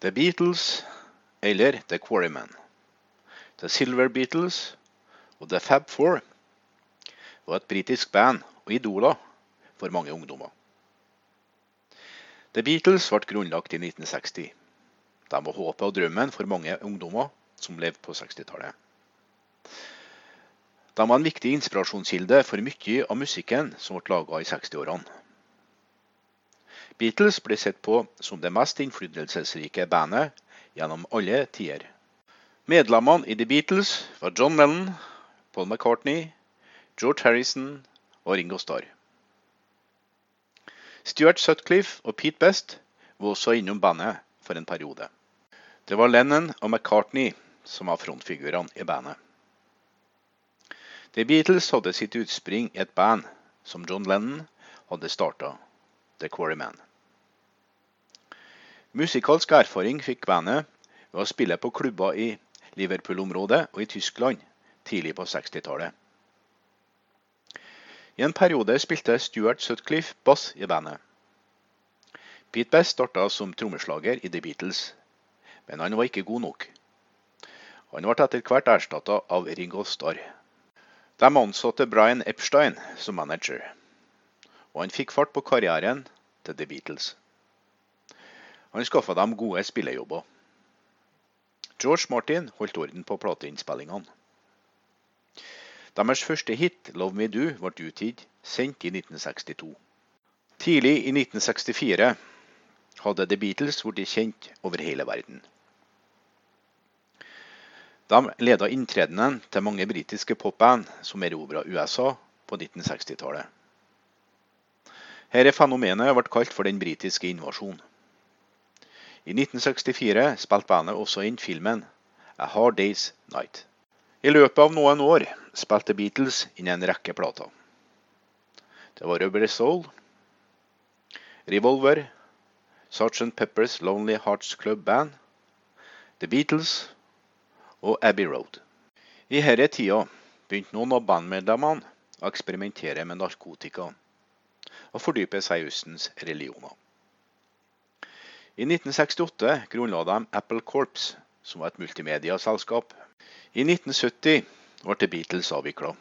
The Beatles eller The Quarrymen. The Silver Beatles og The Fab Four var et britisk band og idoler for mange ungdommer. The Beatles ble grunnlagt i 1960. De var håpet og drømmen for mange ungdommer som levde på 60-tallet. De var en viktig inspirasjonskilde for mye av musikken som ble laga i 60-årene. Beatles ble sett på som det mest innflytelsesrike bandet gjennom alle tider. Medlemmene i The Beatles var John Lennon, Paul McCartney, George Harrison og Ringo Starr. Stuart Sutcliffe og Pete Best var også innom bandet for en periode. Det var Lennon og McCartney som var frontfigurene i bandet. The Beatles hadde sitt utspring i et band som John Lennon hadde starta, The Quarrymen. Musikalsk erfaring fikk bandet ved å spille på klubber i Liverpool-området og i Tyskland tidlig på 60-tallet. I en periode spilte Stuart Sutcliffe bass i bandet. Pete Best starta som trommeslager i The Beatles, men han var ikke god nok. Han ble etter hvert erstatta av Ringo Starr. De ansatte Brian Epstein som manager, og han fikk fart på karrieren til The Beatles. Han skaffa dem gode spillejobber. George Martin holdt orden på plateinnspillingene. Deres første hit, 'Love Me Do', ble utgitt sendt i 1962. Tidlig i 1964 hadde The Beatles blitt kjent over hele verden. De leda inntredenen til mange britiske popband som erobra USA på 1960-tallet. Dette fenomenet ble kalt for den britiske invasjonen. I 1964 spilte bandet også inn filmen A Hard Day's Night. I løpet av noen år spilte Beatles inn en rekke plater. Det var Rubber Soul, Revolver, Sgt. Peppers Lonely Hearts Club Band, The Beatles og Abbey Road. I denne tida begynte noen av bandmedlemmene å eksperimentere med narkotika og fordype seg i Østens religioner. I 1968 grunnla de Apple Corps, som var et multimediaselskap. I 1970 ble The Beatles avvikla.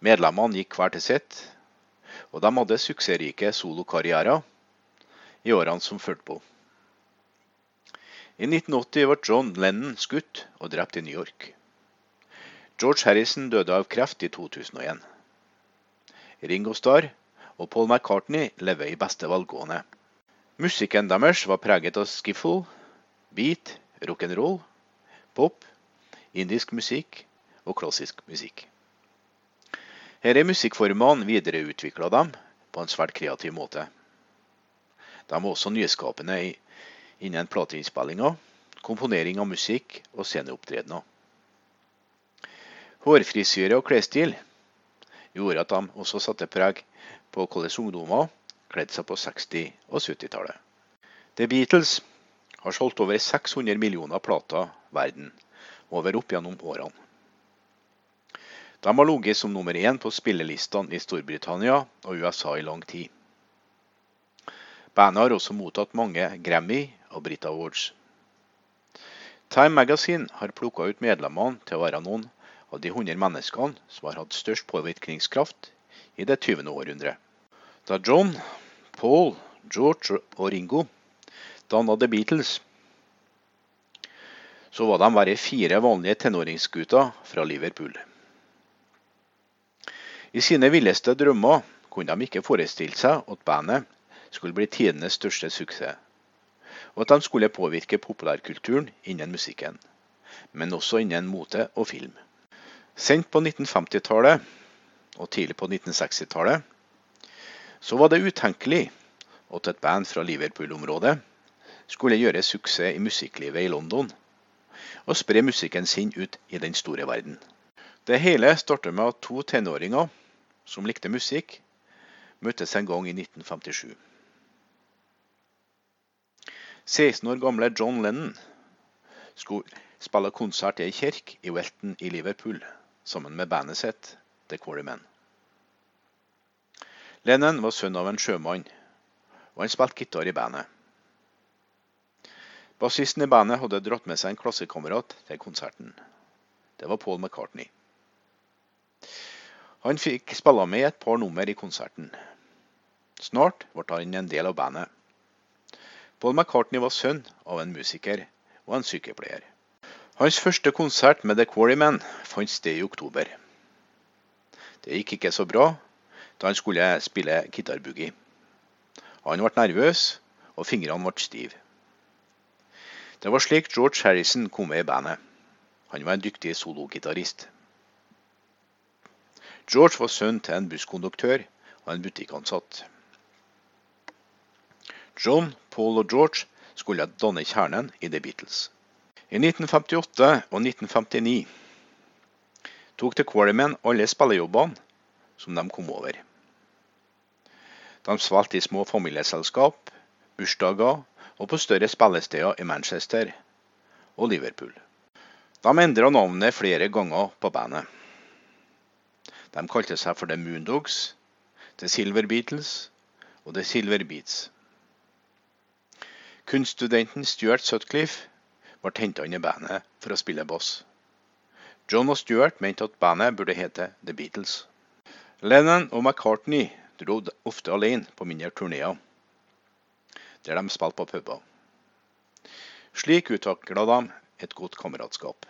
Medlemmene gikk hver til sitt, og de hadde suksessrike solokarrierer i årene som fulgte på. I 1980 ble John Lennon skutt og drept i New York. George Harrison døde av kreft i 2001. Ringo Starr og Paul McCartney lever i beste velgående. Musikken deres var preget av skiffle, beat, rock'n'roll, pop, indisk musikk og klassisk musikk. Her er musikkformene videreutvikla dem på en svært kreativ måte. De var også nyskapende innen plateinnspillinger, komponering av musikk og sceneopptredener. Hårfrisyre og klesstil gjorde at de også satte preg på hvordan ungdommer kledd seg på 60- og 70-tallet. The Beatles har solgt over 600 millioner plater verden over opp gjennom årene. De har ligget som nummer én på spillelistene i Storbritannia og USA i lang tid. Bandet har også mottatt mange Grammy og Brit Awards. Time Magazine har plukka ut medlemmene til å være noen av de 100 menneskene som har hatt størst påvirkningskraft i det 20. århundret. Da John Paul, George og Ringo danna The Beatles, så var de bare fire vanlige tenåringsgutter fra Liverpool. I sine villeste drømmer kunne de ikke forestille seg at bandet skulle bli tidenes største suksess, og at de skulle påvirke populærkulturen innen musikken, men også innen mote og film. Sendt på 1950-tallet og tidlig på 1960-tallet så var det utenkelig at et band fra Liverpool-området skulle gjøre suksess i musikklivet i London og spre musikken sin ut i den store verden. Det hele startet med at to tenåringer som likte musikk, møttes en gang i 1957. 16 år gamle John Lennon skulle spille konsert i ei kirke i Welton i Liverpool sammen med bandet sitt The Quarrymen. Lennon var sønn av en sjømann, og han spilte gitar i bandet. Bassisten i bandet hadde dratt med seg en klassekamerat til konserten. Det var Paul McCartney. Han fikk spille med et par nummer i konserten. Snart ble han en del av bandet. Paul McCartney var sønn av en musiker og en sykepleier. Hans første konsert med The Quarrymen fant sted i oktober. Det gikk ikke så bra da han skulle spille gitarboogie. Han ble nervøs, og fingrene ble stive. Det var slik George Harrison kom med i bandet. Han var en dyktig sologitarist. George var sønn til en busskonduktør og en butikkansatt. John, Paul og George skulle danne kjernen i The Beatles. I 1958 og 1959 tok The Quarrymen alle spillejobbene som de kom over. De spilte i små familieselskap, bursdager og på større spillesteder i Manchester og Liverpool. De endra navnet flere ganger på bandet. De kalte seg for The Moondogs, The Silver Beatles og The Silver Beats. Kunststudenten Stuart Sutcliffe ble henta inn i bandet for å spille bass. John og Stuart mente at bandet burde hete The Beatles. Lennon og McCartney dro ofte alene på mindre turneer der de spilte på puber. Slik utvikla de et godt kameratskap.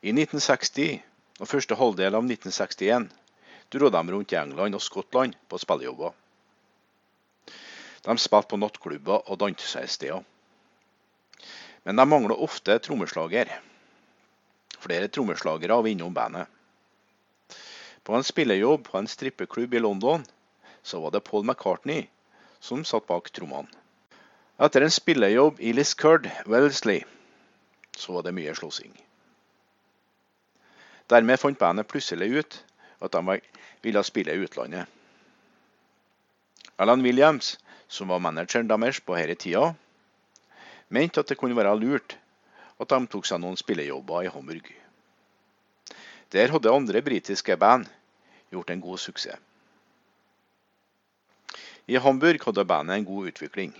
I 1960 og første halvdel av 1961 dro de rundt i England og Skottland på spillejobber. De spilte på nattklubber og dansesteder. Men de mangla ofte trommeslager. Flere trommeslagere var innom bandet. På en spillejobb på en strippeklubb i London så var det Paul McCartney som satt bak trommene. Etter en spillejobb i Liscurd, Wellesley, så var det mye slåssing. Dermed fant bandet plutselig ut at de ville spille i utlandet. Alan Williams, som var manageren deres på denne tida, mente at det kunne være lurt at de tok seg noen spillejobber i Hamburg. Der hadde andre britiske band gjort en god suksess. I Hamburg hadde bandet en god utvikling.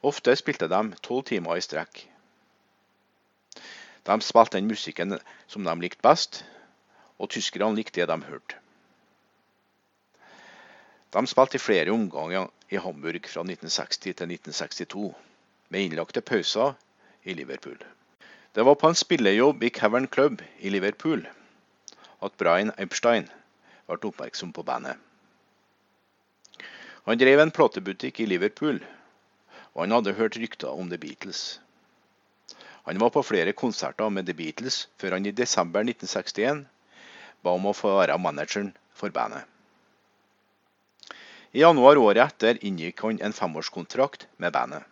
Ofte spilte de tolv timer i strekk. De spilte den musikken som de likte best, og tyskerne likte det de hørte. De spilte i flere omganger i Hamburg fra 1960 til 1962, med innlagte pauser i Liverpool. Det var på en spillejobb i Cavern Club i Liverpool at Brian Epstein ble oppmerksom på bandet. Han drev en platebutikk i Liverpool, og han hadde hørt rykter om The Beatles. Han var på flere konserter med The Beatles før han i desember 1961 ba om å få være manageren for bandet. I januar året etter inngikk han en femårskontrakt med bandet.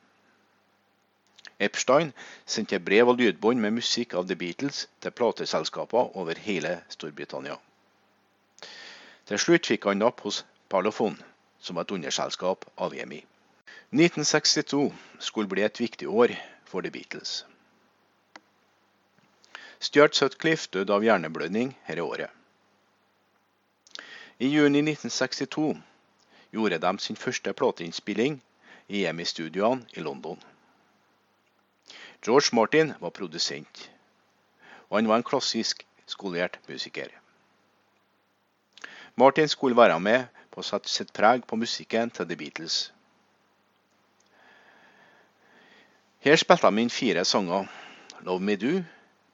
Epstein sendte brev og lydbånd med musikk av The Beatles til plateselskaper over hele Storbritannia. Til slutt fikk han napp hos Parlophone som et underselskap av EMI. 1962 skulle bli et viktig år for The Beatles. Stuart Sutcliffe døde av hjerneblødning dette året. I juni 1962 gjorde de sin første plateinnspilling i EMI-studioene i London. George Martin var produsent, og han var en klassisk skolert musiker. Martin skulle være med på å sette sitt preg på musikken til The Beatles. Her spilte de inn fire sanger. Love Me Do,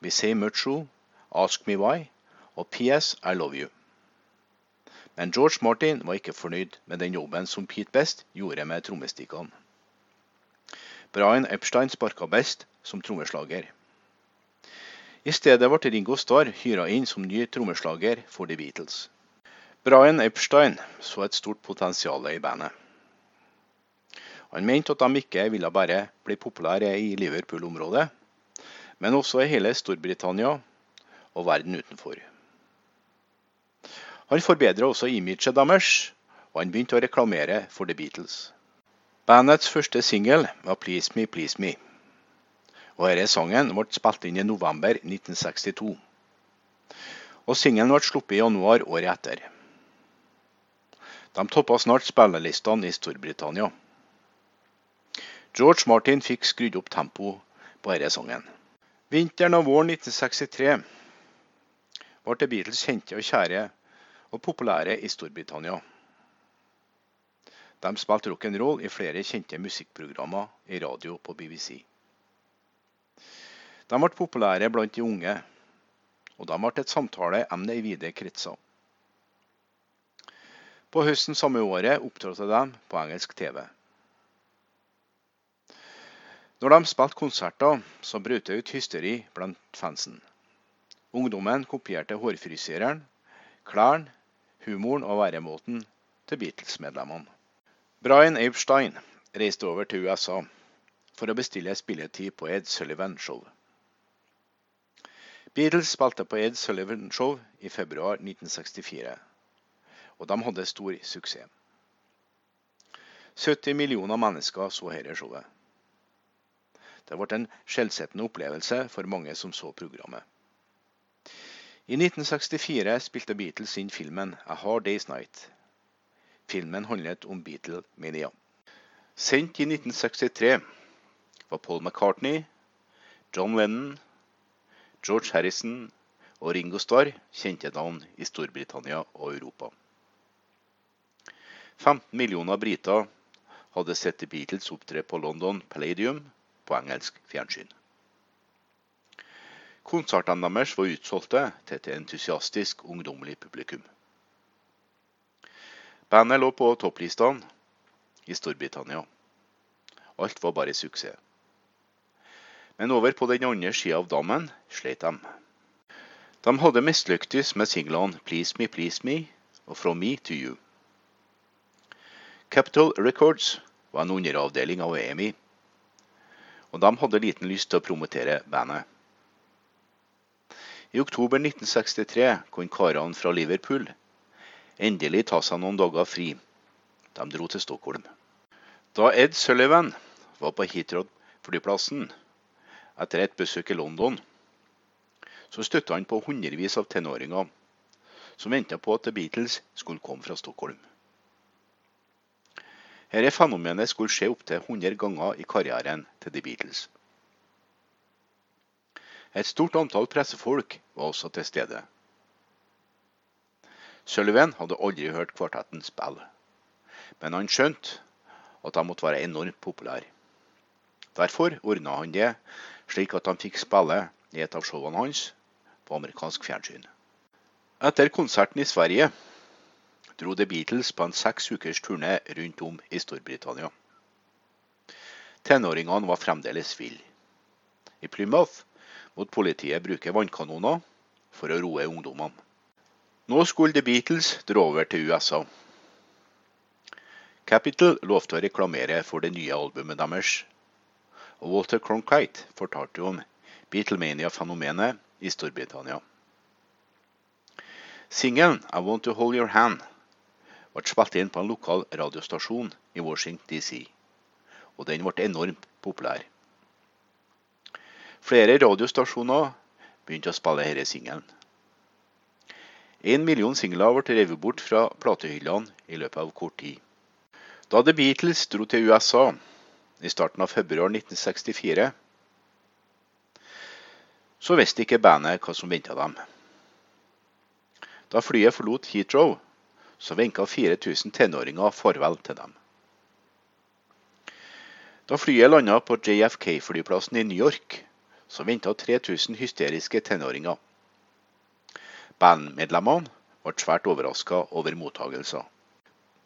We Say Mucho, Ask Me Why og PS I Love You. Men George Martin var ikke fornøyd med den jobben som Pete Best gjorde med trommestikkene. Brian Epstein sparka best som trommeslager. I stedet ble Ringo Starr hyra inn som ny trommeslager for The Beatles. Brian Epstein så et stort potensial i bandet. Han mente at de ikke ville bare bli populære i Liverpool-området, men også i hele Storbritannia og verden utenfor. Han forbedra også imaget deres, og han begynte å reklamere for The Beatles. Bandets første singel var 'Please Me, Please Me'. Og denne sangen ble spilt inn i november 1962. Og Singelen ble sluppet i januar året etter. De toppa snart spillelistene i Storbritannia. George Martin fikk skrudd opp tempoet på denne sangen. Vinteren og våren 1963 ble The Beatles kjente og kjære og populære i Storbritannia. De spilte rock'n'roll i flere kjente musikkprogrammer i radio på BBC. De ble populære blant de unge, og de ble et samtaleemne i vide kretser. På høsten samme året opptrådte de på engelsk TV. Når de spilte konserter, så brøt det ut hysteri blant fansen. Ungdommen kopierte hårfrisyreren, klærne, humoren og væremåten til Beatles-medlemmene. Brian Epstein reiste over til USA for å bestille spilletid på Ed Sullivan Show. Beatles spilte på Ed Sullivan Show i februar 1964 og de hadde stor suksess. 70 millioner mennesker så dette showet. Det ble en skjellsettende opplevelse for mange som så programmet. I 1964 spilte Beatles inn filmen A Hard Day's Night. Filmen handlet om Beatle-mania. Sendt i 1963 var Paul McCartney, John Lennon, George Harrison og Ringo Starr kjente navn i Storbritannia og Europa. 15 millioner briter hadde sett The Beatles opptre på London Palladium på engelsk fjernsyn. Konsertene deres var utsolgte til et entusiastisk ungdommelig publikum. Bandet lå på topplistene i Storbritannia. Alt var bare suksess. Men over på den andre sida av dammen slet de. De hadde mislyktes med singlene 'Please Me, Please Me' og 'From Me to You'. Capital Records var en underavdeling av EMI, og de hadde liten lyst til å promotere bandet. I oktober 1963 kunne karene fra Liverpool endelig ta seg noen dager fri. De dro til Stockholm. Da Ed Sullivan var på Heathrow-flyplassen etter et besøk i London, så støtta han på hundrevis av tenåringer som venta på at The Beatles skulle komme fra Stockholm. Dette fenomenet skulle skje opptil 100 ganger i karrieren til The Beatles. Et stort antall pressefolk var også til stede. Sullivan hadde aldri hørt kvartetten spille, men han skjønte at de måtte være enormt populære. Derfor ordna han det slik at han fikk spille i et av showene hans på amerikansk fjernsyn. Etter konserten i Sverige dro The Beatles på en seks ukers turné rundt om i Storbritannia. Tenåringene var fremdeles ville. I Plymouth måtte politiet bruke vannkanoner for å roe ungdommene. Nå skulle The Beatles dra over til USA. Capital lovte å reklamere for det nye albumet deres. Walter Cronkite fortalte om Beatlemania-fenomenet i Storbritannia. Singelen 'I Want To Hold Your Hand' ble spilt inn på en lokal radiostasjon i Washington DC, og den ble enormt populær. Flere radiostasjoner begynte å spille denne singelen. En million singler ble revet bort fra platehyllene i løpet av kort tid. Da The Beatles dro til USA i starten av februar 1964, så visste ikke bandet hva som venta dem. Da flyet forlot Heathrow, så vinka 4000 tenåringer farvel til dem. Da flyet landa på JFK-flyplassen i New York, så venta 3000 hysteriske tenåringer. Bandmedlemmene ble svært overraska over mottagelsen.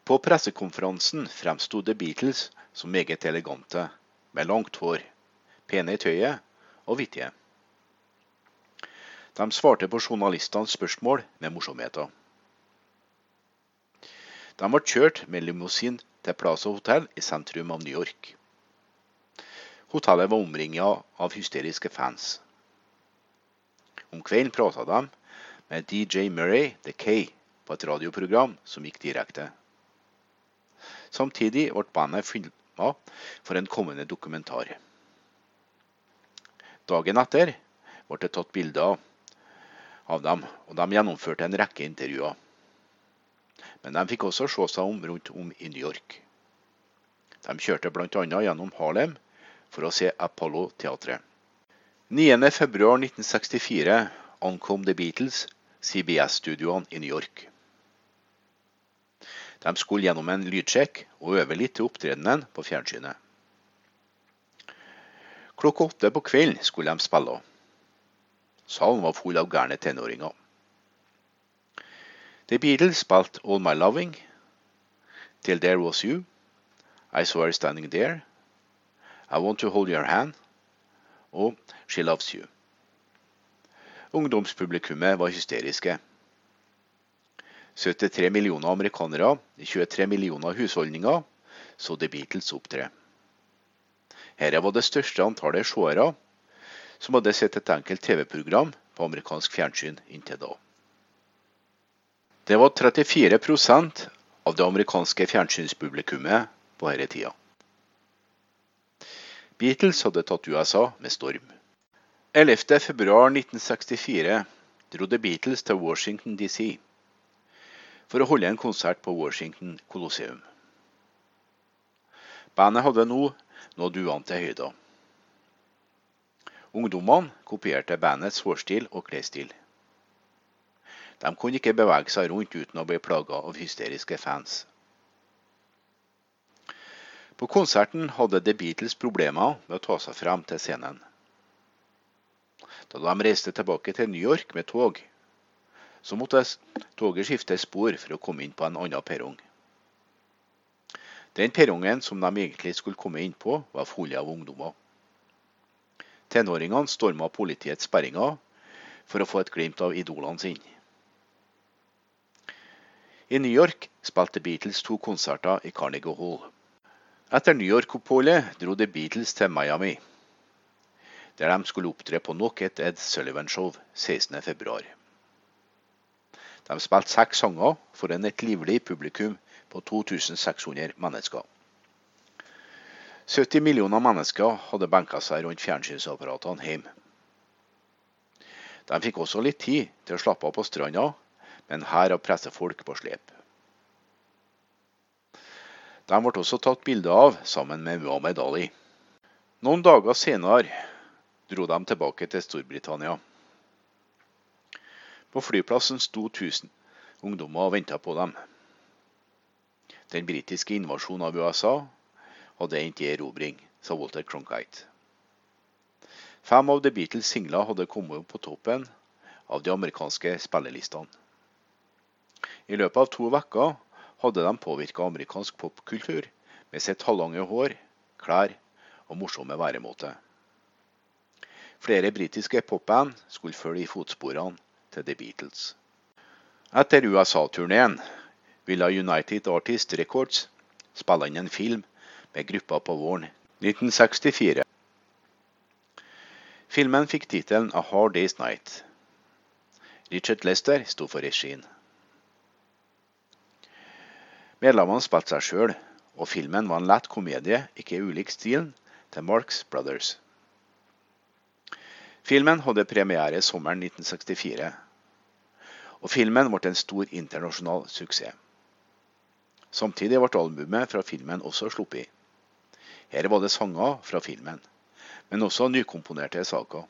På pressekonferansen fremsto The Beatles som meget elegante, med langt hår, pene i tøyet og vittige. De svarte på journalistenes spørsmål med morsomheter. De ble kjørt med limousin til Plaza Hotel i sentrum av New York. Hotellet var omringet av hysteriske fans. Om kvelden prata de med DJ Murray The K på et radioprogram som gikk direkte. Samtidig ble bandet filma for en kommende dokumentar. Dagen etter ble det tatt bilder av dem, og de gjennomførte en rekke intervjuer men de fikk også se seg om rundt om i New York. De kjørte bl.a. gjennom Harlem for å se Apollo-teatret. 9.2.1964 ankom The Beatles CBS-studioene i New York. De skulle gjennom en lydsjekk og øve litt til opptredenen på fjernsynet. Klokka åtte på kvelden skulle de spille. Salen var full av gærne tenåringer. The Beatles spilte All My Loving, Till There Was You, I Saw Her Standing There, I Want To Hold Your Hand og She Loves You. Ungdomspublikummet var hysteriske. 73 millioner amerikanere i 23 millioner husholdninger så The Beatles opptre. Dette var det største antallet seere som hadde sett et enkelt TV-program på amerikansk fjernsyn inntil da. Det var 34% av det amerikanske fjernsynspublikummet på denne tida. Beatles hadde tatt USA med storm. 11.2.1964 dro The Beatles til Washington DC for å holde en konsert på Washington Colosseum. Bandet hadde nå nådd uante høyder. Ungdommene kopierte bandets hårstil og klesstil. De kunne ikke bevege seg rundt uten å bli plaga av hysteriske fans. På konserten hadde The Beatles problemer med å ta seg frem til scenen. Da de reiste tilbake til New York med tog, så måtte toget skifte spor for å komme inn på en annen perrong. Den perrongen som de egentlig skulle komme inn på, var full av ungdommer. Tenåringene storma politiets sperringer for å få et glimt av idolene sine. I New York spilte Beatles to konserter i Carnegie Hall. Etter New York-oppholdet dro The Beatles til Miami, der de skulle opptre på nok et Ed Sullivan-show 16.2. De spilte seks sanger foran et livlig publikum på 2600 mennesker. 70 millioner mennesker hadde benka seg rundt fjernsynsapparatene hjemme. De fikk også litt tid til å slappe av på stranda, men her av pressefolk på slep. De ble også tatt bilde av sammen med Muhammed Ali. Noen dager senere dro de tilbake til Storbritannia. På flyplassen sto 1000 ungdommer og venta på dem. Den britiske invasjonen av USA hadde endt i erobring, sa Walter Cronkite. Fem av The Beatles' singler hadde kommet opp på toppen av de amerikanske spillelistene. I løpet av to uker hadde de påvirka amerikansk popkultur med sitt halvlange hår, klær og morsomme væremåte. Flere britiske popband skulle følge i fotsporene til The Beatles. Etter USA-turneen ville United Artist Records spille inn en film med gruppa på våren 1964. Filmen fikk tittelen A Hard Day's Night. Richard Lester sto for regien. Medlemmene spilte seg sjøl, og filmen var en lett komedie, ikke ulik stilen til Marks Brothers. Filmen hadde premiere sommeren 1964 og filmen ble en stor internasjonal suksess. Samtidig ble albumet fra filmen også sluppet. Her var det sanger fra filmen, men også nykomponerte saker.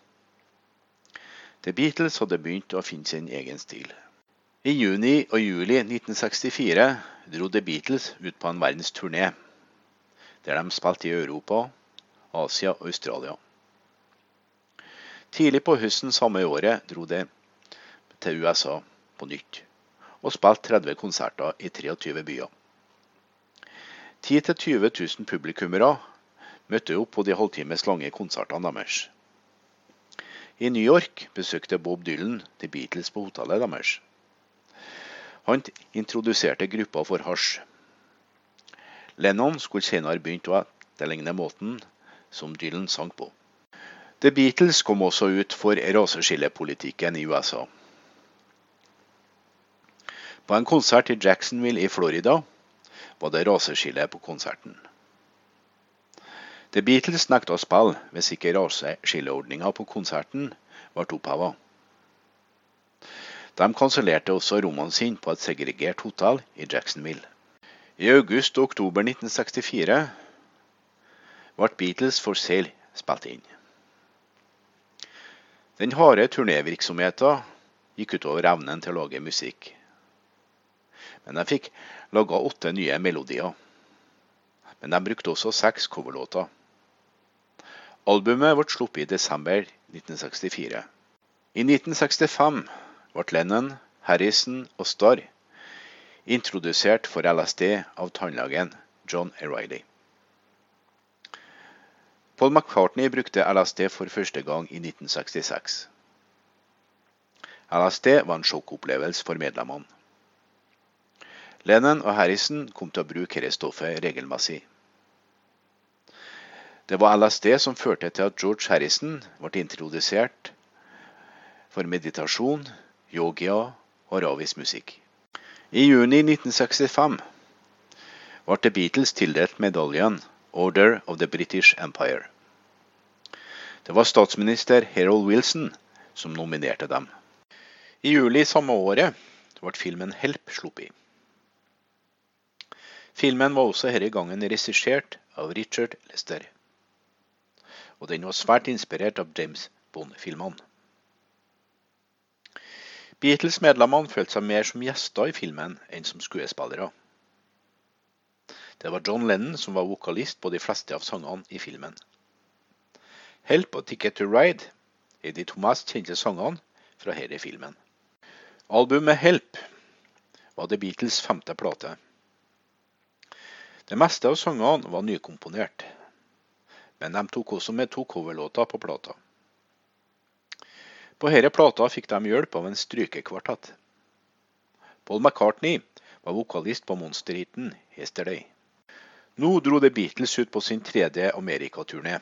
The Beatles hadde begynt å finne sin egen stil. I juni og juli 1964 dro The Beatles ut på en verdensturné, der de spilte i Europa, Asia og Australia. Tidlig på høsten samme året dro de til USA på nytt, og spilte 30 konserter i 23 byer. 10 000-20 000 publikummere møtte opp på de halvtimes lange konsertene deres. I New York besøkte Bob Dylan The Beatles på hotellet deres. Han introduserte gruppa for hasj. Lennon skulle senere begynt å etterligne måten som Dylan sang på. The Beatles kom også ut for raseskillepolitikken i USA. På en konsert i Jacksonville i Florida var det raseskille på konserten. The Beatles nekta å spille hvis ikke raseskilleordninga på konserten ble oppheva. De kansellerte også rommene sine på et segregert hotell i Jacksonville. I august og oktober 1964 ble Beatles for Sale spilt inn. Den harde turnévirksomheten gikk utover evnen til å lage musikk. Men de fikk laga åtte nye melodier. Men de brukte også seks coverlåter. Albumet ble sluppet i desember 1964. I 1965 ble Lennon, Harrison og Starr introdusert for LSD av tannlegen John O'Reilly. Paul McCartney brukte LSD for første gang i 1966. LSD var en sjokkopplevelse for medlemmene. Lennon og Harrison kom til å bruke dette stoffet regelmessig. Det var LSD som førte til at George Harrison ble introdusert for meditasjon, yogia og ravisk musikk. I juni 1965 ble The Beatles tildelt medaljen Order of the British Empire. Det var statsminister Harold Wilson som nominerte dem. I juli samme året ble filmen Help sluppet. Filmen var også denne gangen regissert av Richard Lester. Og den var svært inspirert av James Bond-filmene. Beatles-medlemmene følte seg mer som gjester i filmen enn som skuespillere. Det var John Lennon som var vokalist på de fleste av sangene i filmen. Help og Ticket to Ride er de to mest kjente sangene fra denne filmen. Albumet Help var The Beatles' femte plate. Det meste av sangene var nykomponert, men de tok også med to coverlåter på plata. På denne plata fikk de hjelp av en strykekvartett. Paul McCartney var vokalist på monsterhiten 'Yesterday'. Nå dro The Beatles ut på sin tredje amerikaturné.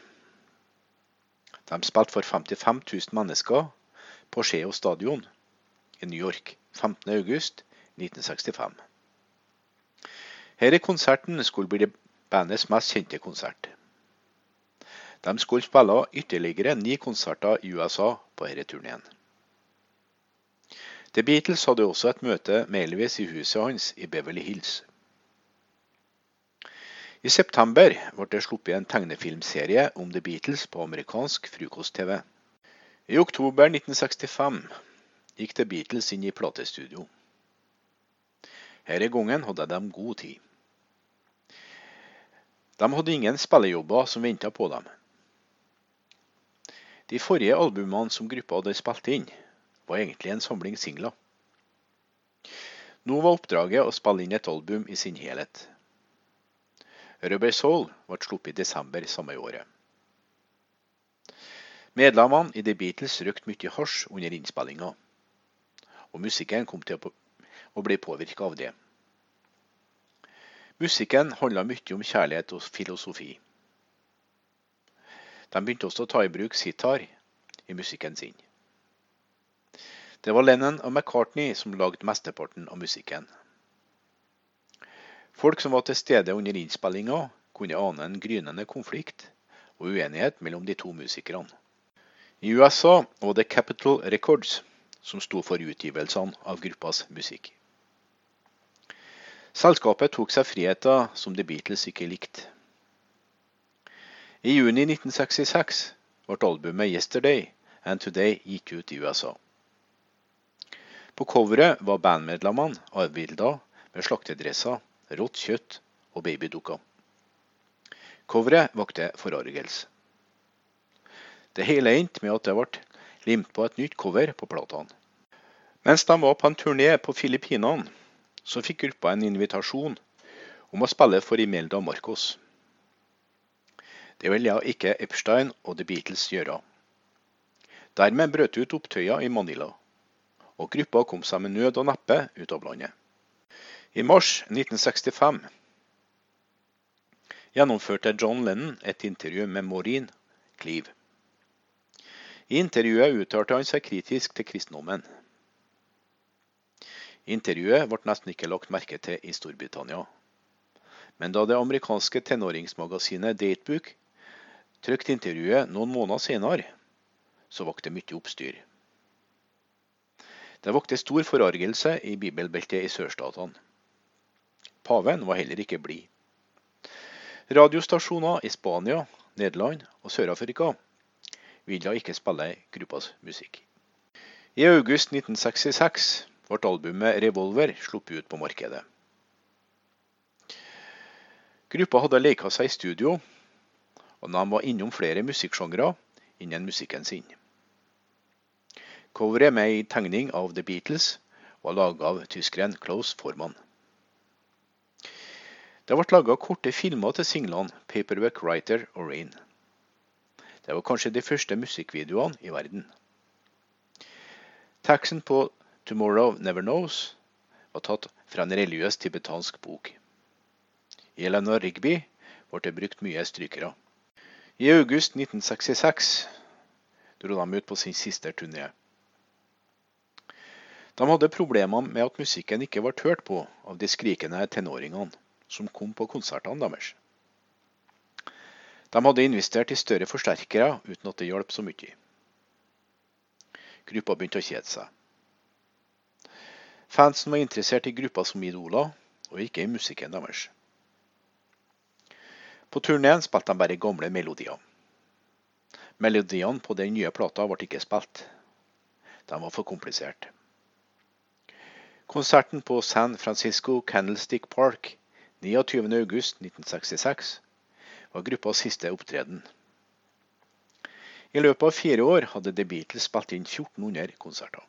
De spilte for 55 000 mennesker på Skeo stadion i New York 15.8.1965. Denne konserten skulle bli bandets mest kjente konsert. De skulle spille ytterligere ni konserter i USA på denne turneen. The Beatles hadde også et møte med Elvis i huset hans i Beverly Hills. I september ble det sluppet en tegnefilmserie om The Beatles på amerikansk frokost-TV. I oktober 1965 gikk The Beatles inn i platestudio. Denne gangen hadde de god tid. De hadde ingen spillejobber som venta på dem. De forrige albumene som gruppa hadde spilt inn, var egentlig en samling singler. Nå var oppdraget å spille inn et album i sin helhet. Rubber Soul ble sluppet i desember samme året. Medlemmene i The Beatles røykte mye hasj under innspillinga, og musikken kom til å bli påvirka av det. Musikken handla mye om kjærlighet og filosofi. De begynte også å ta i bruk sitar i musikken sin. Det var Lennon og McCartney som lagde mesteparten av musikken. Folk som var til stede under innspillinga, kunne ane en grynende konflikt og uenighet mellom de to musikerne. I USA var det Capital Records som sto for utgivelsene av gruppas musikk. Selskapet tok seg friheter som The Beatles ikke likte. I juni 1966 ble albumet 'Yesterday and Today' gitt ut i USA. På coveret var bandmedlemmene avbilda med slaktedresser, rått kjøtt og babydukker. Coveret vakte forargelse. Det hele endte med at det ble limt på et nytt cover på platene. Mens de var på en turné på Filippinene, så fikk gruppa en invitasjon om å spille for Imelda Marcos. Det ville ikke Epstein og The Beatles gjøre. Dermed brøt ut opptøyer i Manila, og gruppa kom seg med nød og neppe ut av landet. I mars 1965 gjennomførte John Lennon et intervju med Maureen Cleave. I intervjuet uttalte han seg kritisk til kristendommen. Intervjuet ble nesten ikke lagt merke til i Storbritannia. Men da det amerikanske tenåringsmagasinet Datebook trykte intervjuet noen måneder senere, så vakte det mye oppstyr. Det vakte stor forargelse i bibelbeltet i sørstatene. Paven var heller ikke blid. Radiostasjoner i Spania, Nederland og Sør-Afrika ville ikke spille gruppas musikk. I august 1966 ble albumet Revolver sluppet ut på markedet. Gruppa hadde leka seg i studio, og de var innom flere musikksjangre innen musikken sin. Coveret med ei tegning av The Beatles var laga av tyskeren Klaus Formann. Det ble laga korte filmer til singlene 'Paperback Writer' og 'Rain'. Det var kanskje de første musikkvideoene i verden. Teksten på 'Tomorrow Never Knows' var tatt fra en religiøs tibetansk bok. I Eleanor Rigby ble det brukt mye strykere. I august 1966 dro de ut på sin siste turné. De hadde problemer med at musikken ikke ble hørt på av de skrikende tenåringene som kom på konsertene deres. De hadde investert i større forsterkere uten at det hjalp så mye. Gruppa begynte å kjede seg. Fansen var interessert i gruppa som idoler, og ikke i musikken deres. På turneen spilte de bare gamle melodier. Melodiene på den nye plata ble ikke spilt. De var for kompliserte. Konserten på San Francisco Candlestick Park 29.8.1966 var gruppas siste opptreden. I løpet av fire år hadde The Beatles spilt inn 1400 konserter.